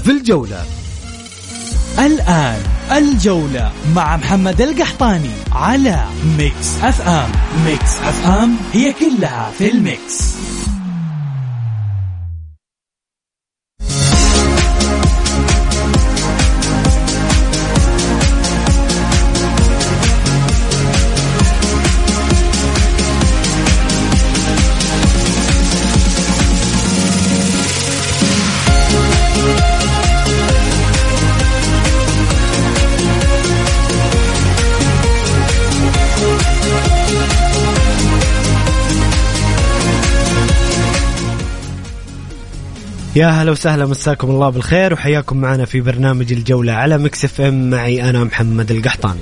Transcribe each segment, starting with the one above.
في الجولة. الآن الجولة مع محمد القحطاني على Mix FM. Mix FM هي كلها في ال mix. يا هلا وسهلا مساكم الله بالخير وحياكم معنا في برنامج الجولة على Mix FM معي أنا محمد القحطاني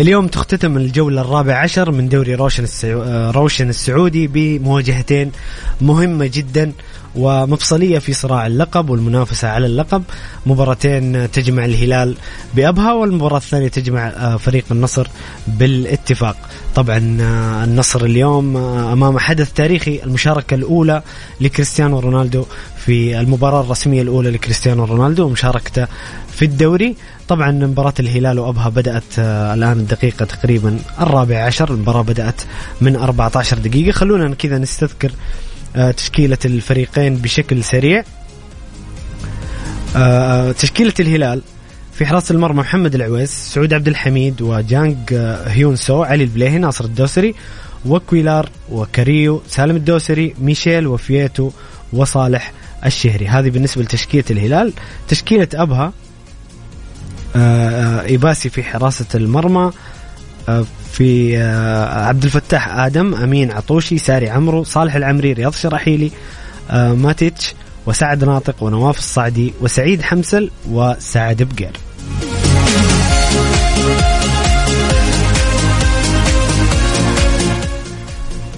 اليوم تختتم الجولة الرابعة عشر من دوري روشن. آه، روشن السعودي بمواجهتين مهمة جدا ومفصلية في صراع اللقب والمنافسة على اللقب. مباراتين تجمع الهلال بأبها والمباراة الثانية تجمع آه، فريق النصر بالاتفاق. طبعا آه، النصر اليوم أمام حدث تاريخي المشاركة الأولى لكريستيانو رونالدو في المباراة الرسمية الأولى لكريستيانو رونالدو ومشاركته في الدوري. طبعا مباراة الهلال وأبها بدأت آه، الآن الدقيقة تقريبا الرابع عشر. المباراة بدأت من 14 دقيقة. خلونا كذا نستذكر آه، تشكيلة الفريقين بشكل سريع. آه، تشكيلة الهلال في حراسة المرمى محمد العويس سعود عبد الحميد وجانج هيون سو علي البليهي ناصر الدوسري وكويلار وكاريو سالم الدوسري ميشيل وفييتو وصالح الشهري. هذه بالنسبة لتشكيلة الهلال. تشكيلة أبها إيباسي في حراسة المرمى. في عبد الفتاح آدم أمين عطوشي ساري عمرو صالح العمري رياض شرحيلي ماتيتش وسعد ناطق ونواف الصاعدي وسعيد حمسل وسعد بقير.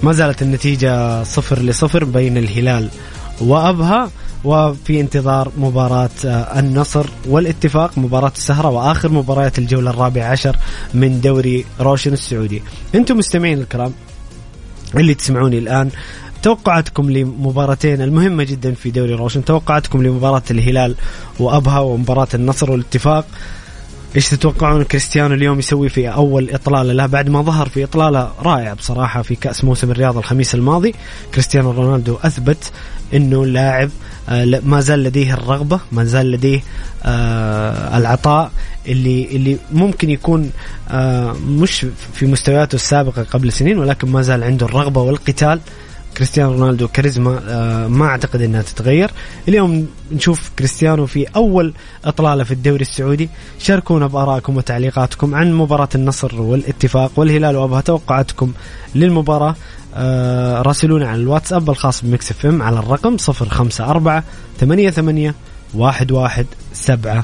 ما زالت النتيجة صفر لصفر بين الهلال وأبها. وفي انتظار مباراة آه، النصر والاتفاق مباراة السهرة وآخر مباريات الجولة الرابعة عشر من دوري روشن السعودي. أنتم مستمعين الكرام اللي تسمعوني الآن توقعاتكم لمباراتين المهمة جدا في دوري روشن توقعاتكم لمباراة الهلال وأبها ومباراة النصر والاتفاق. إيش تتوقعون كريستيانو اليوم يسوي في أول إطلالة؟ له بعد ما ظهر في إطلالة رائعة بصراحة في كأس موسم الرياض الخميس الماضي كريستيانو رونالدو أثبت إنه لاعب آه، ما زال لديه الرغبة ما زال لديه آه، العطاء اللي اللي ممكن يكون آه، مش في مستوياته السابقة قبل سنين ولكن ما زال عنده الرغبة والقتال. كريستيانو رونالدو كاريزما آه، ما أعتقد إنها تتغير. اليوم نشوف كريستيانو في أول إطلالة في الدوري السعودي. شاركونا بآرائكم وتعليقاتكم عن مباراة النصر والاتفاق والهلال وأبها. توقعاتكم للمباراة آه، راسلونا على الواتساب الخاص ب Mix FM على الرقم 054 88 11 700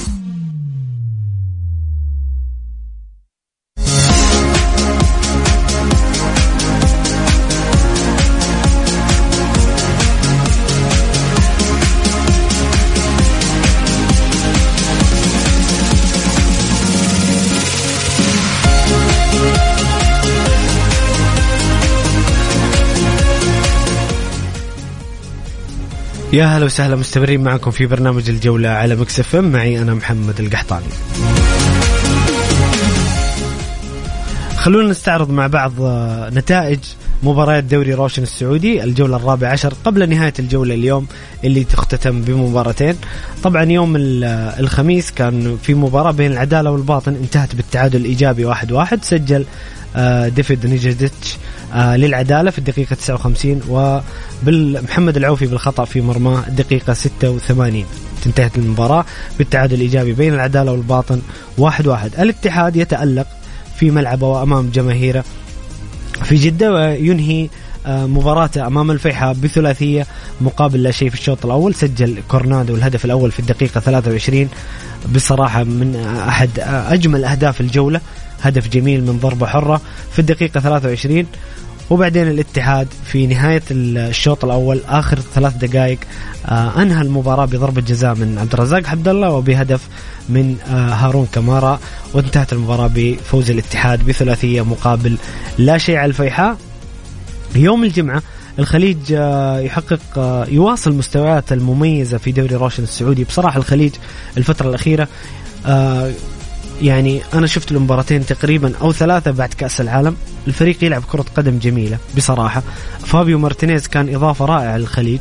يا هلا وسهلا مستمرين معكم في برنامج الجولة على Mix FM معاي أنا محمد القحطاني. خلونا نستعرض مع بعض آه، نتائج مباريات دوري روشن السعودي الجولة الرابعة عشر قبل نهاية الجولة اليوم اللي تختتم بمباراتين. طبعا يوم آه، الخميس كان في مباراة بين العدالة والباطن انتهت بالتعادل الإيجابي واحد واحد سجل ديفيد نيجيديتش آه، للعدالة في الدقيقة 59 ومحمد العوفي بالخطأ في مرماه الدقيقة 86 انتهت المباراة بالتعادل الإيجابي بين العدالة والباطن واحد واحد. الاتحاد يتألق في ملعبه وأمام جماهيره في جدة وينهي آه، مباراته أمام الفيحاء بثلاثية مقابل لا شيء في الشوط الأول. سجل كورنادو الهدف الأول في الدقيقة 23 بصراحة من أحد أجمل أهداف الجولة. هدف جميل من ضربة حرة في الدقيقة 23 وبعدين الاتحاد في نهاية الشوط الأول آخر ثلاث دقائق آه أنهى المباراة بضربة جزاء من عبد الرزاق حمد الله وبهدف من آه هارون كمارا وانتهت المباراة بفوز الاتحاد بثلاثية مقابل لا شيء على الفيحاء. يوم الجمعة الخليج آه، يحقق يواصل مستويات المميزة في دوري روشن السعودي. بصراحة الخليج الفترة الأخيرة يعني أنا شفت المباراتين تقريبا أو ثلاثة بعد كأس العالم. الفريق يلعب كرة قدم جميلة بصراحة. فابيو مارتينيز كان إضافة رائعة للخليج.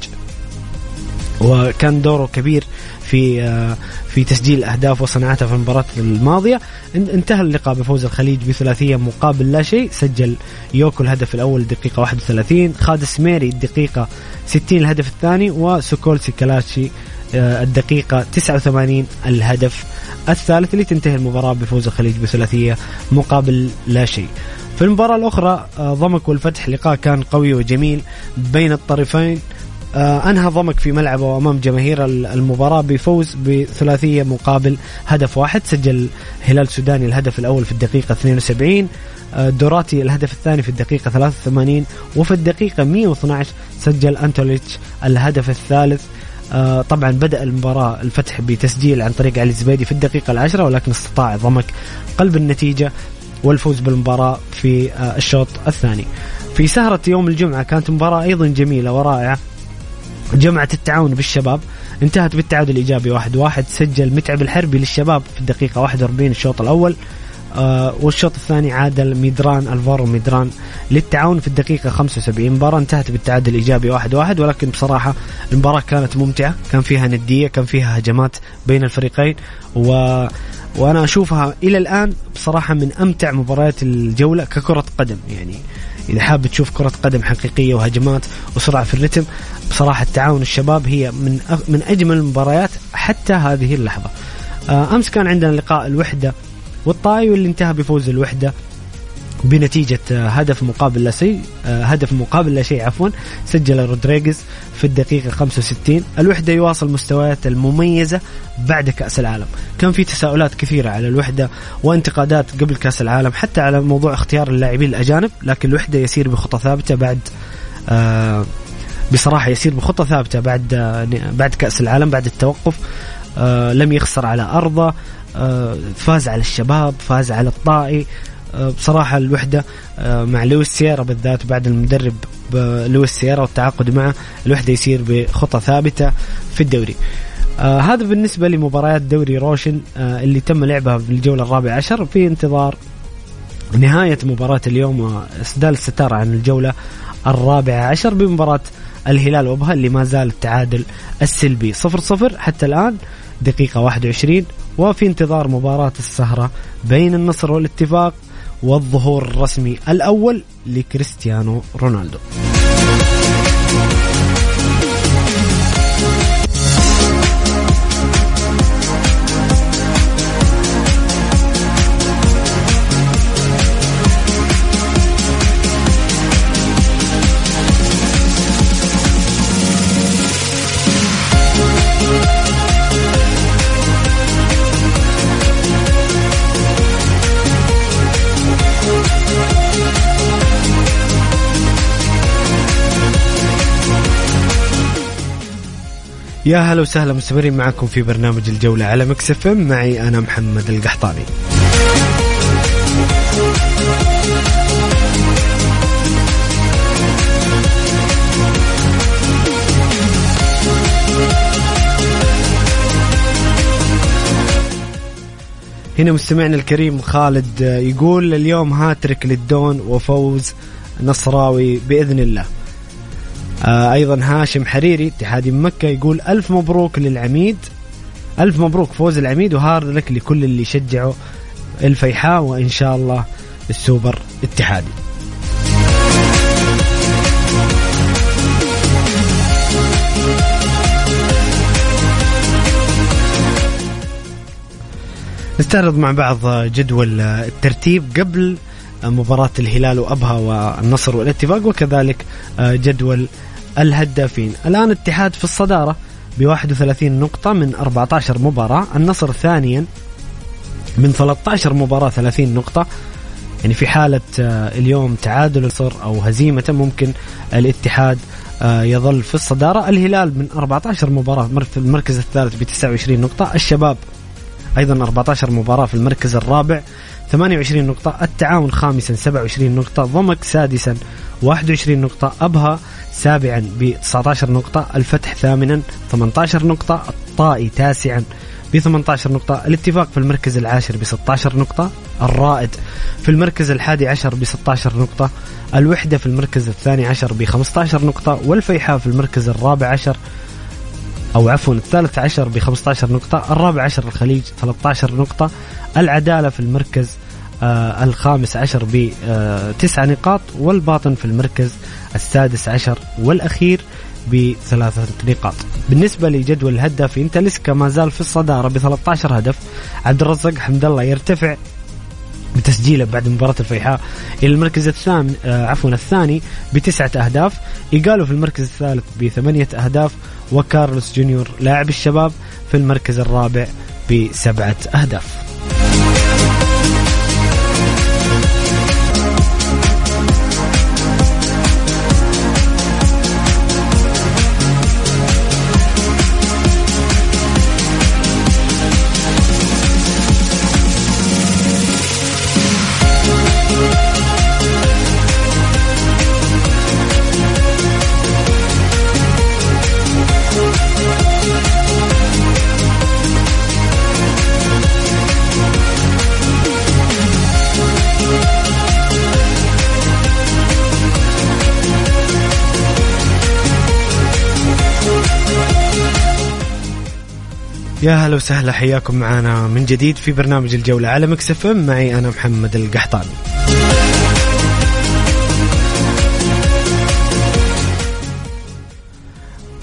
وكان دوره كبير في آه، في تسجيل أهداف وصناعتها في المباراة الماضية. انتهى اللقاء بفوز الخليج بثلاثية مقابل لا شيء. سجل يوكو الهدف الأول الدقيقه 31 خالد السميري الدقيقه 60 الهدف الثاني. وسوكولسي كلاشي آه، الدقيقة 89 الهدف الثالث اللي تنتهي المباراة بفوز الخليج بثلاثية مقابل لا شيء. في المباراة الأخرى آه، ضمك والفتح لقاء كان قوي وجميل بين الطرفين. آه، أنهى ضمك في ملعبه وأمام جماهير المباراة بفوز بثلاثية مقابل هدف واحد. سجل هلال سوداني الهدف الأول في الدقيقة 72 آه، دوراتي الهدف الثاني في الدقيقة 83 وفي الدقيقة 112 سجل أنتوليتش الهدف الثالث. آه، طبعا بدأ المباراة الفتح بتسجيل عن طريق علي الزبيدي في الدقيقة العاشرة ولكن استطاع ضمك قلب النتيجة والفوز بالمباراة في الشوط الثاني. في سهرة يوم الجمعة كانت مباراة أيضا جميلة ورائعة. جمعت التعاون بالشباب انتهت بالتعادل الإيجابي واحد واحد سجل متعب الحربي للشباب في الدقيقة 41 الشوط الأول. آه والشوط الثاني عادل ميدران ألفارو ميدران. للتعاون في الدقيقة 75 المباراة انتهت بالتعادل الإيجابي واحد واحد ولكن بصراحة المباراة كانت ممتعة. كان فيها ندية كان فيها هجمات بين الفريقين و وأنا أشوفها إلى الآن بصراحة من أمتع مباريات الجولة ككرة قدم. يعني إذا حاب تشوف كرة قدم حقيقية وهجمات وسرعة في الرتم بصراحة التعاون والشباب هي من من أجمل المباريات حتى هذه اللحظة. آه، أمس كان عندنا لقاء الوحدة والطاي واللي انتهى بفوز الوحدة بنتيجة آه، هدف مقابل لا شيء آه، هدف مقابل لا شيء عفوا سجل رودريغيز في الدقيقة 65 الوحدة يواصل مستويات المميزة بعد كأس العالم. كان في تساؤلات كثيرة على الوحدة وانتقادات قبل كأس العالم حتى على موضوع اختيار اللاعبين الأجانب لكن الوحدة يسير بخطى ثابتة بعد آه بصراحة يسير بخطة ثابتة بعد بعد كأس العالم بعد التوقف لم يخسر على أرضه. فاز على الشباب فاز على الطائي. آه، بصراحة الوحدة آه، مع لويس سييرا بالذات بعد المدرب لويس سييرا والتعاقد معه الوحدة يسير بخطى ثابتة في الدوري. آه هذا بالنسبة لمباريات دوري روشن آه اللي تم لعبها في الجولة الرابعة عشر. في انتظار نهاية مباراة اليوم واسدال الستاره عن الجولة الرابعة عشر بمباراة الهلال وأبها اللي ما زال التعادل السلبي. صفر صفر حتى الآن دقيقة 21 وفي انتظار مباراة السهرة بين النصر والاتفاق والظهور الرسمي الأول لكريستيانو رونالدو. يا هلا وسهلا مستمرين معكم في برنامج الجولة على مكسف معي أنا محمد القحطاني. هنا مستمعنا الكريم خالد يقول اليوم هاترك للدون وفوز نصراوي بإذن الله. أيضا هاشم حريري اتحادي مكة يقول ألف مبروك للعميد. ألف مبروك فوز العميد وهارد لك لكل اللي شجعوا الفيحاء وإن شاء الله السوبر اتحادي نستعرض مع بعض جدول الترتيب قبل مباراة الهلال وأبها والنصر والاتفاق وكذلك جدول الهدافين. الآن اتحاد في الصدارة ب 31 نقطة من 14 مباراة. النصر ثانيا من 13 مباراة 30 نقطة. يعني في حالة اليوم تعادل النصر أو هزيمة ممكن الاتحاد يظل في الصدارة. الهلال من 14 مباراة في المركز الثالث ب 29 نقطة. الشباب أيضا 14 مباراة في المركز الرابع 28 نقطة. التعاون خامسا 27 نقطة. ضمك سادسا 21 نقطة. أبها سابعا ب 19 نقطة الفتح ثامنا 18 نقطة الطائي تاسعا ب 18 نقطة الاتفاق في المركز العاشر ب 16 نقطة الرائد في المركز الحادي عشر ب 16 نقطة الوحدة في المركز الثاني عشر ب 15 نقطة والفيحاء في المركز الرابع عشر أو عفوا الثالث عشر ب 15 نقطة الرابع عشر الخليج 13 نقطة العدالة في المركز آه الخامس عشر بتسع نقاط والباطن في المركز السادس عشر والأخير بثلاثة نقاط. بالنسبة لجدول الهدافين تلسكا ما زال في الصدارة ب 13 هدف. عبد الرزاق حمد الله يرتفع بتسجيله بعد مباراة الفيحاء إلى المركز الثامن آه عفوا الثاني بتسعة أهداف. إيجالو في المركز الثالث بثمانية أهداف. وكارلوس جونيور لاعب الشباب في المركز الرابع بسبعة أهداف. يا هلا وسهلا حياكم معنا من جديد في برنامج الجولة على مكسف معي أنا محمد القحطاني.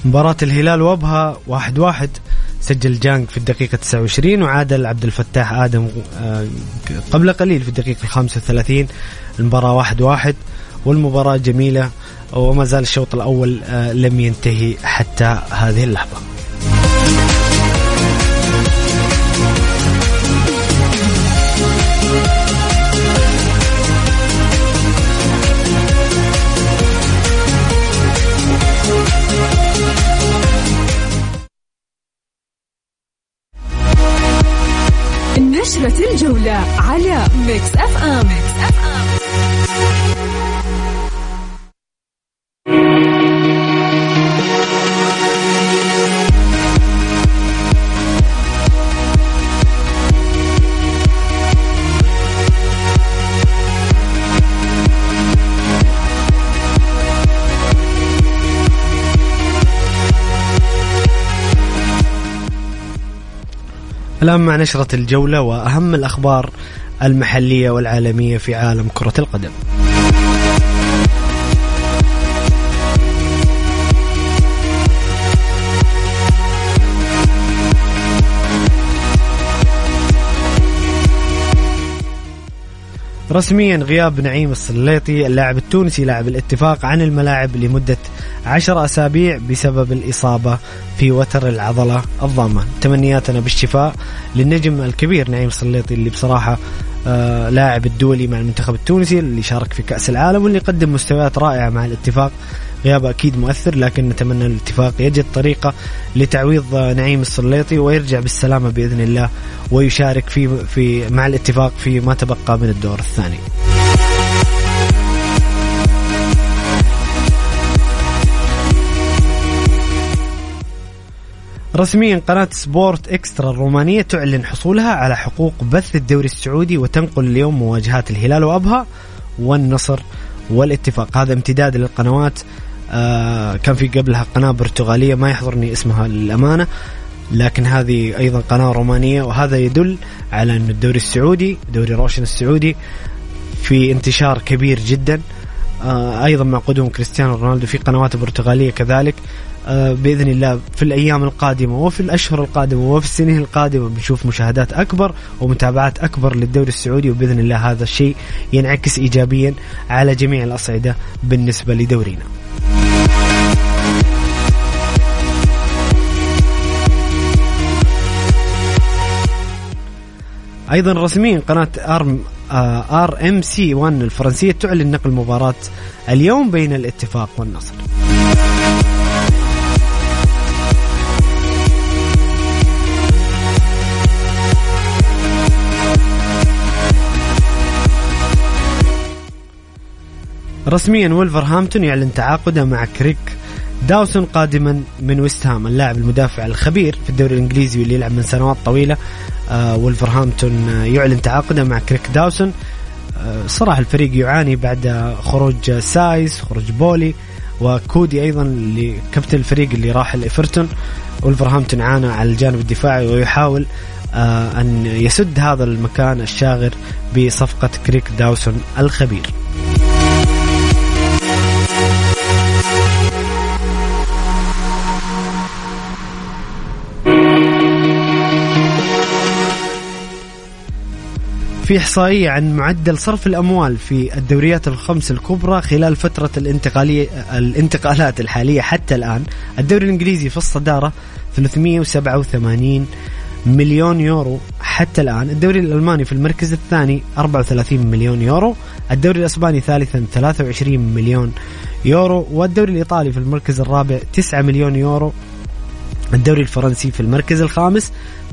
مباراة الهلال وابها واحد واحد. سجل جانج في الدقيقة 29 وعادل عبد الفتاح آدم قبل قليل في الدقيقة 35 المباراة واحد واحد والمباراة جميلة وما زال الشوط الأول لم ينتهي حتى هذه اللحظة. نشرة الجولة على Mix FM, Mix FM. الآن مع نشرة الجولة وأهم الأخبار المحلية والعالمية في عالم كرة القدم. رسميا غياب نعيم السليطي اللاعب التونسي لاعب الاتفاق عن الملاعب لمدة عشر أسابيع بسبب الإصابة في وتر العضلة الضامة. تمنياتنا بالشفاء للنجم الكبير نعيم السليطي اللي بصراحة آه لاعب الدولي مع المنتخب التونسي اللي شارك في كأس العالم واللي قدم مستويات رائعة مع الاتفاق غيابه أكيد مؤثر لكن نتمنى الاتفاق يجد طريقة لتعويض نعيم السليطي ويرجع بالسلامة بإذن الله ويشارك في في مع الاتفاق في ما تبقى من الدور الثاني. رسميا قناة Sport Extra الرومانية تعلن حصولها على حقوق بث الدوري السعودي وتنقل اليوم مواجهات الهلال وأبها والنصر والاتفاق هذا امتداد للقنوات آه كان في قبلها قناة برتغالية ما يحضرني اسمها للأمانة لكن هذه أيضا قناة رومانية وهذا يدل على أن الدوري السعودي دوري روشن السعودي في انتشار كبير جدا آه، أيضا مع قدوم كريستيانو رونالدو في قنوات برتغالية كذلك آه، بإذن الله في الأيام القادمة وفي الأشهر القادمة وفي السنين القادمة بنشوف مشاهدات أكبر ومتابعات أكبر للدوري السعودي وبإذن الله هذا الشيء ينعكس ايجابيا على جميع الأصعدة بالنسبة لدورينا. أيضا رسميا قناة آر إم RMC 1 الفرنسية تعلن نقل مباراة اليوم بين الاتفاق والنصر. رسميا ولفرهامبتون يعلن تعاقده مع كريك داوسون قادما من ويست هام اللاعب المدافع الخبير في الدوري الإنجليزي واللي يلعب من سنوات طويلة. آه ولفرهامبتون آه، يعلن تعاقده مع كريك داوسون. آه صراحة الفريق يعاني بعد خروج سايس خروج بولي وكودي أيضا اللي كابتن الفريق اللي راح لإيفرتون. ولفرهامبتون عانى على الجانب الدفاعي ويحاول أن يسد هذا المكان الشاغر بصفقة كريك داوسون الخبير. في إحصائية عن معدل صرف الأموال في الدوريات الخمس الكبرى خلال فترة الانتقالية الانتقالات الحالية حتى الآن. الدوري الإنجليزي في الصدارة 387 مليون يورو حتى الآن. الدوري الألماني في المركز الثاني 34 مليون يورو. الدوري الأسباني ثالثا 23 مليون يورو. والدوري الإيطالي في المركز الرابع 9 مليون يورو. الدوري الفرنسي في المركز الخامس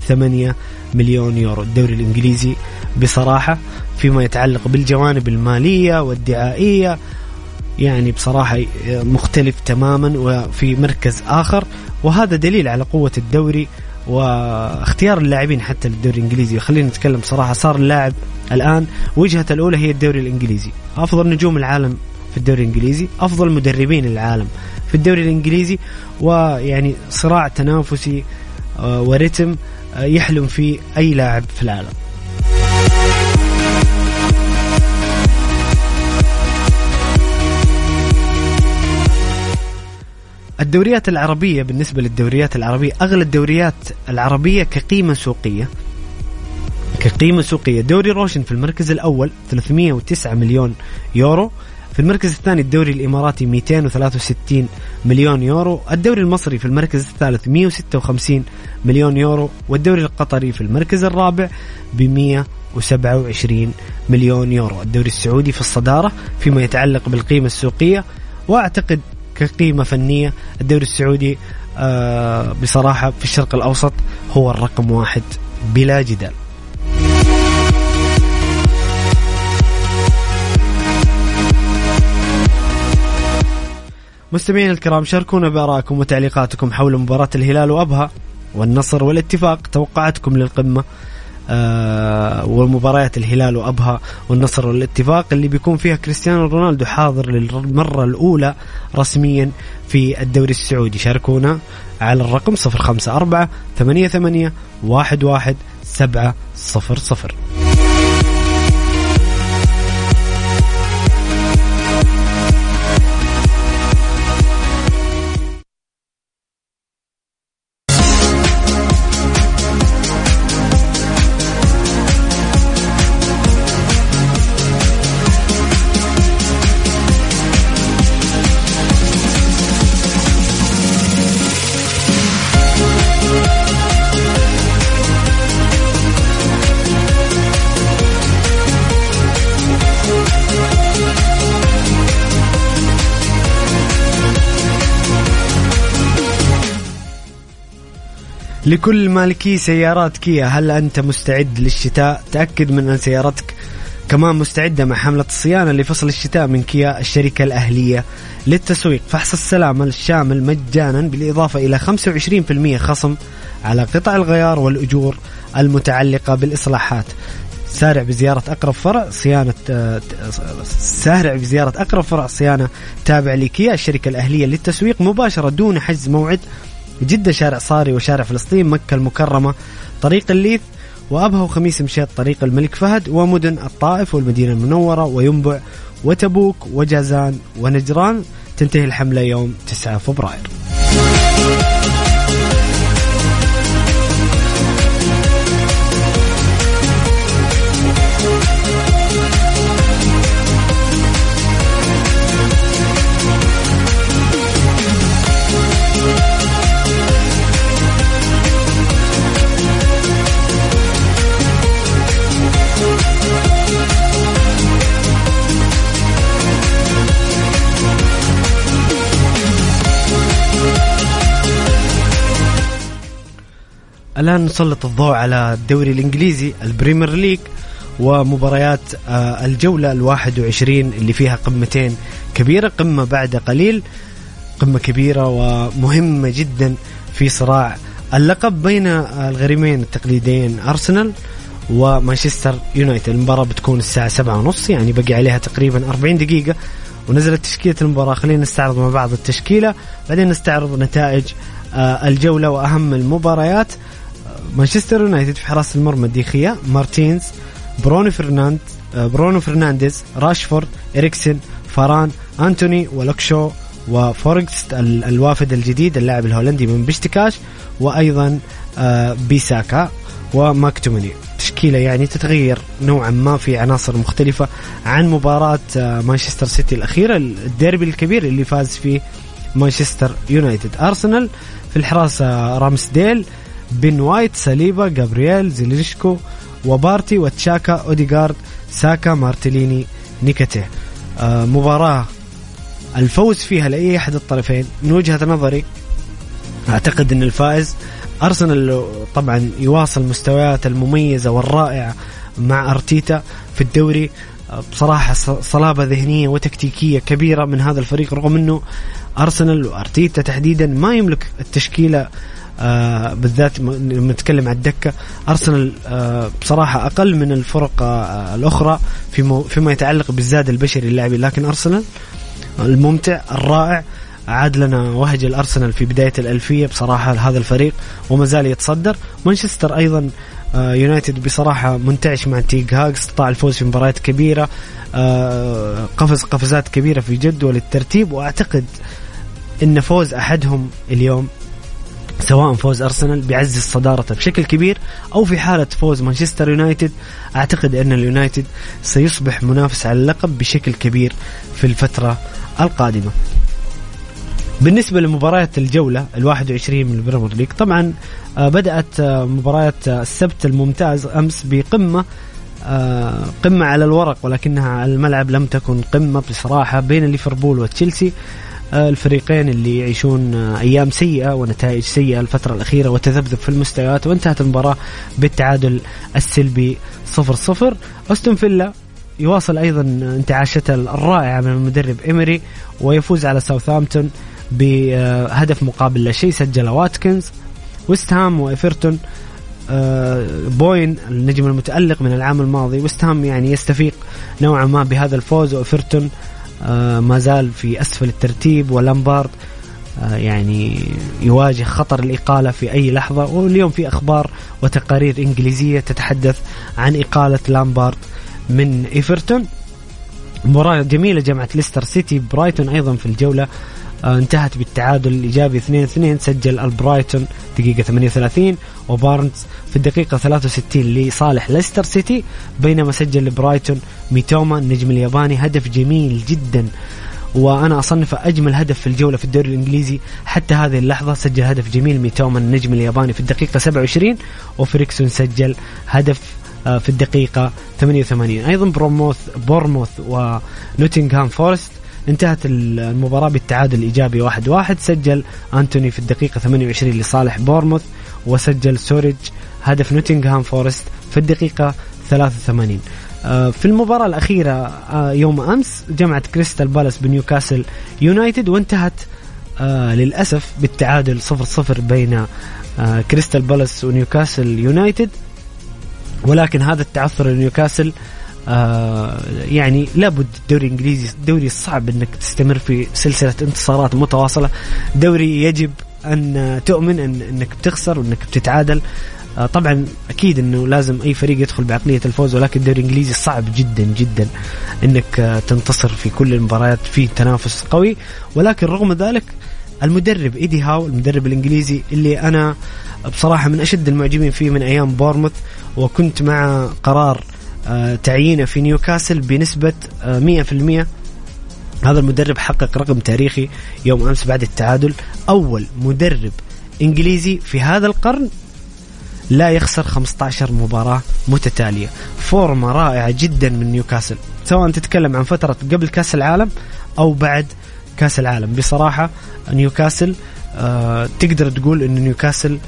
8 مليون يورو الدوري الإنجليزي بصراحة فيما يتعلق بالجوانب المالية والدعائية. يعني بصراحة مختلف تماما وفي مركز آخر. وهذا دليل على قوة الدوري واختيار اللاعبين حتى للدوري الإنجليزي. خلينا نتكلم صراحة صار اللاعب الآن وجهته الأولى هي الدوري الإنجليزي. أفضل نجوم العالم في الدوري الإنجليزي أفضل مدربين العالم في الدوري الإنجليزي. ويعني صراع تنافسي آه، ورتم يحلم فيه أي لاعب في العالم. الدوريات العربية بالنسبة للدوريات العربية أغلى الدوريات العربية كقيمة سوقية. كقيمة سوقية. دوري روشن في المركز الأول 309 مليون يورو. في المركز الثاني الدوري الإماراتي 263 مليون يورو. الدوري المصري في المركز الثالث 156 مليون يورو والدوري القطري في المركز الرابع ب 127 مليون يورو. الدوري السعودي في الصدارة فيما يتعلق بالقيمة السوقية وأعتقد كقيمة فنية الدوري السعودي آه بصراحة في الشرق الأوسط هو الرقم واحد بلا جدال. مستمعين الكرام شاركونا بآرائكم وتعليقاتكم حول مباراة الهلال وأبها. والنصر والاتفاق توقعاتكم للقمة آه ومباريات الهلال وأبها والنصر والاتفاق اللي بيكون فيها كريستيانو رونالدو حاضر للمرة الأولى رسميا في الدوري السعودي. شاركونا على الرقم 054 88 11 700 لكل مالكي سيارات كيا. هل أنت مستعد للشتاء؟ تأكد من أن سيارتك كمان مستعدة مع حملة الصيانة لفصل الشتاء من كيا الشركة الأهلية للتسويق. فحص السلامة الشامل مجانا بالإضافة إلى 25% خصم على قطع الغيار والأجور المتعلقة بالإصلاحات. سارع بزيارة أقرب فرع صيانة سارع بزيارة أقرب فرع صيانة تابع لكيا الشركة الأهلية للتسويق مباشرة دون حجز موعد جدة شارع صاري وشارع فلسطين مكة المكرمة طريق الليث وأبها وخميس مشيط طريق الملك فهد ومدن الطائف والمدينة المنورة وينبع وتبوك وجازان ونجران تنتهي الحملة يوم 9 فبراير. الآن نسلط الضوء على الدوري الإنجليزي ال Premier League ومباريات آه، الجولة الواحد وعشرين اللي فيها قمتين كبيرة قمة بعد قليل قمة كبيرة ومهمة جدا في صراع اللقب بين الغريمين التقليديين أرسنال ومانشستر يونايتد. المباراة بتكون الساعة سبعة ونص يعني بقي عليها تقريبا 40 دقيقة ونزلت تشكيلة المباراة. خلينا نستعرض مع بعض التشكيلة بعدين نستعرض نتائج آه، الجولة وأهم المباريات. مانشستر يونايتد في حراسة المرمى دي خيا مارتينيز برونو فرناند آه، برونو فرنانديز راشفورد إريكسن فاران أنتوني ولوك شو وفيغورست الوافد الجديد اللاعب الهولندي من بشكتاش وأيضا آه، بيساكا وماكتوميني. تشكيلة يعني تتغير نوعا ما في عناصر مختلفة عن مباراة آه، مانشستر سيتي الأخيرة الديربي الكبير اللي فاز فيه مانشستر يونايتد. أرسنال في الحراسه رامسديل بن وايت ساليبا جابرييل زينشينكو وبارتي وتشاكا اوديغارد ساكا مارتينيلي نيكيتيا آه مباراة الفوز فيها لأي أحد الطرفين من وجهة نظري. أعتقد أن الفائز أرسنال طبعا يواصل مستويات المميزة والرائعة مع أرتيتا في الدوري. آه، بصراحة صلابة ذهنية وتكتيكية كبيرة من هذا الفريق رغم أنه أرسنال وأرتيتا تحديدا ما يملك التشكيلة آه بالذات لما نتكلم عن الدكه أرسنال آه بصراحة أقل من الفرق آه الأخرى في فيما يتعلق بالزاد البشري اللاعبين لكن أرسنال الممتع الرائع. عاد لنا وهج الأرسنال في بداية الألفية بصراحة هذا الفريق وما زال يتصدر. مانشستر أيضا يونايتد بصراحة منتعش مع تين هاج استطاع الفوز في مباريات كبيرة قفز قفزات كبيرة في جدول الترتيب وأعتقد إن فوز أحدهم اليوم سواء فوز أرسنال بيعزز صدارته بشكل كبير أو في حالة فوز مانشستر يونايتد أعتقد أن اليونايتد سيصبح منافس على اللقب بشكل كبير في الفترة القادمة. بالنسبة لمباريات الجولة ال21 من البريمير ليج طبعا آه، بدأت آه، مباريات آه، السبت الممتاز أمس بقمة قمة على الورق ولكنها على الملعب لم تكن قمة بصراحة بين ليفربول وتشيلسي آه، الفريقين اللي يعيشون آه، أيام سيئة ونتائج سيئة الفترة الأخيرة وتذبذب في المستويات وانتهت المباراة بالتعادل السلبي 0 0 أستون فيلا يواصل أيضا انتعاشته الرائعة من المدرب إيمري ويفوز على ساوثهامبتون بهدف مقابل لا شيء سجله واتكنز. ويست هام وإيفرتون بوين النجم المتألق من العام الماضي. ويست هام يعني يستفيق نوعا ما بهذا الفوز وإيفرتون آه، ما زال في أسفل الترتيب ولامبارد آه، يعني يواجه خطر الإقالة في أي لحظة. واليوم في أخبار وتقارير إنجليزية تتحدث عن إقالة لامبارد من إيفرتون. مباراة جميلة جمعت ليستر سيتي برايتون أيضا في الجولة. آه، انتهت بالتعادل الإيجابي 2-2 سجل ألبرايتون دقيقة 38 وبارنز في الدقيقة 63 لصالح ليستر سيتي بينما سجل برايتون ميتوما النجم الياباني هدف جميل جدا. وأنا اصنفه أجمل هدف في الجولة في الدوري الإنجليزي حتى هذه اللحظة سجل هدف جميل ميتوما النجم الياباني في الدقيقة 27 وفيرغسون سجل هدف آه، في الدقيقة 88 أيضا بورنموث بورنموث ونوتنغهام فورست انتهت المباراة بالتعادل الإيجابي واحد واحد. سجل أنتوني في الدقيقة 28 لصالح بورنموث وسجل سوريدج هدف نوتنغهام فورست في الدقيقة 83 آه، في المباراة الأخيرة آه، يوم أمس جمعت كريستال بالاس بنيوكاسل يونايتد وانتهت آه، للأسف بالتعادل 0-0 بين كريستال بالاس ونيوكاسل يونايتد. ولكن هذا التعثر لنيوكاسل آه يعني لابد الدوري الانجليزي دوري صعب إنك تستمر في سلسلة انتصارات متواصلة. دوري يجب أن تؤمن أن إنك بتخسر وإنك بتتعادل. آه، طبعا أكيد إنه لازم أي فريق يدخل بعقلية الفوز ولكن الدوري الإنجليزي صعب جدا جدا إنك آه، تنتصر في كل المباريات في تنافس قوي. ولكن رغم ذلك المدرب إيدي هاو المدرب الإنجليزي اللي أنا بصراحة من أشد المعجبين فيه من أيام بورنموث وكنت مع قرار تعيينه في نيوكاسل بنسبة 100% هذا المدرب حقق رقم تاريخي يوم أمس بعد التعادل. أول مدرب إنجليزي في هذا القرن لا يخسر 15 مباراة متتالية. فورمة رائعة جدا من نيوكاسل. سواء تتكلم عن فترة قبل كأس العالم أو بعد كأس العالم. بصراحة نيوكاسل آه تقدر تقول أن نيوكاسل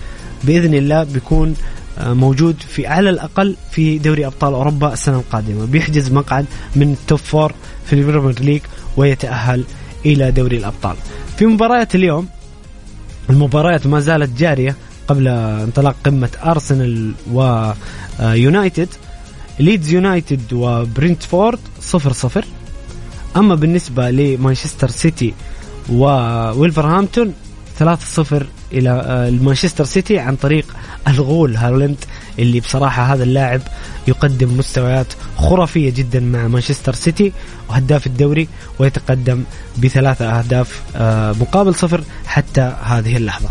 بإذن الله بيكون آه موجود في على الأقل في دوري أبطال أوروبا السنة القادمة بيحجز مقعد من ال top four في البريمير ليج ويتأهل إلى دوري الأبطال. في مباريات اليوم المباريات ما زالت جارية قبل انطلاق قمة أرسنال ويونايتد ليدز يونايتد وبرنتفورد صفر صفر. أما بالنسبة لمانشستر سيتي وولفرهامبتون 3-0 إلى مانشستر سيتي عن طريق الغول هالاند اللي بصراحة هذا اللاعب يقدم مستويات خرافية جدا مع مانشستر سيتي وهداف الدوري ويتقدم بثلاثة أهداف مقابل صفر حتى هذه اللحظة.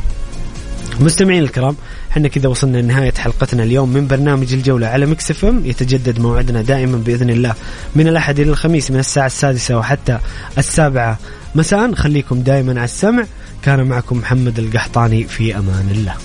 مستمعين الكرام إحنا كذا وصلنا لنهاية حلقتنا اليوم من برنامج الجولة على مكس إف إم. يتجدد موعدنا دائما بإذن الله من الأحد إلى الخميس من الساعة السادسة وحتى السابعة. مساء خليكم دائما على السمع. كان معكم محمد القحطاني في أمان الله.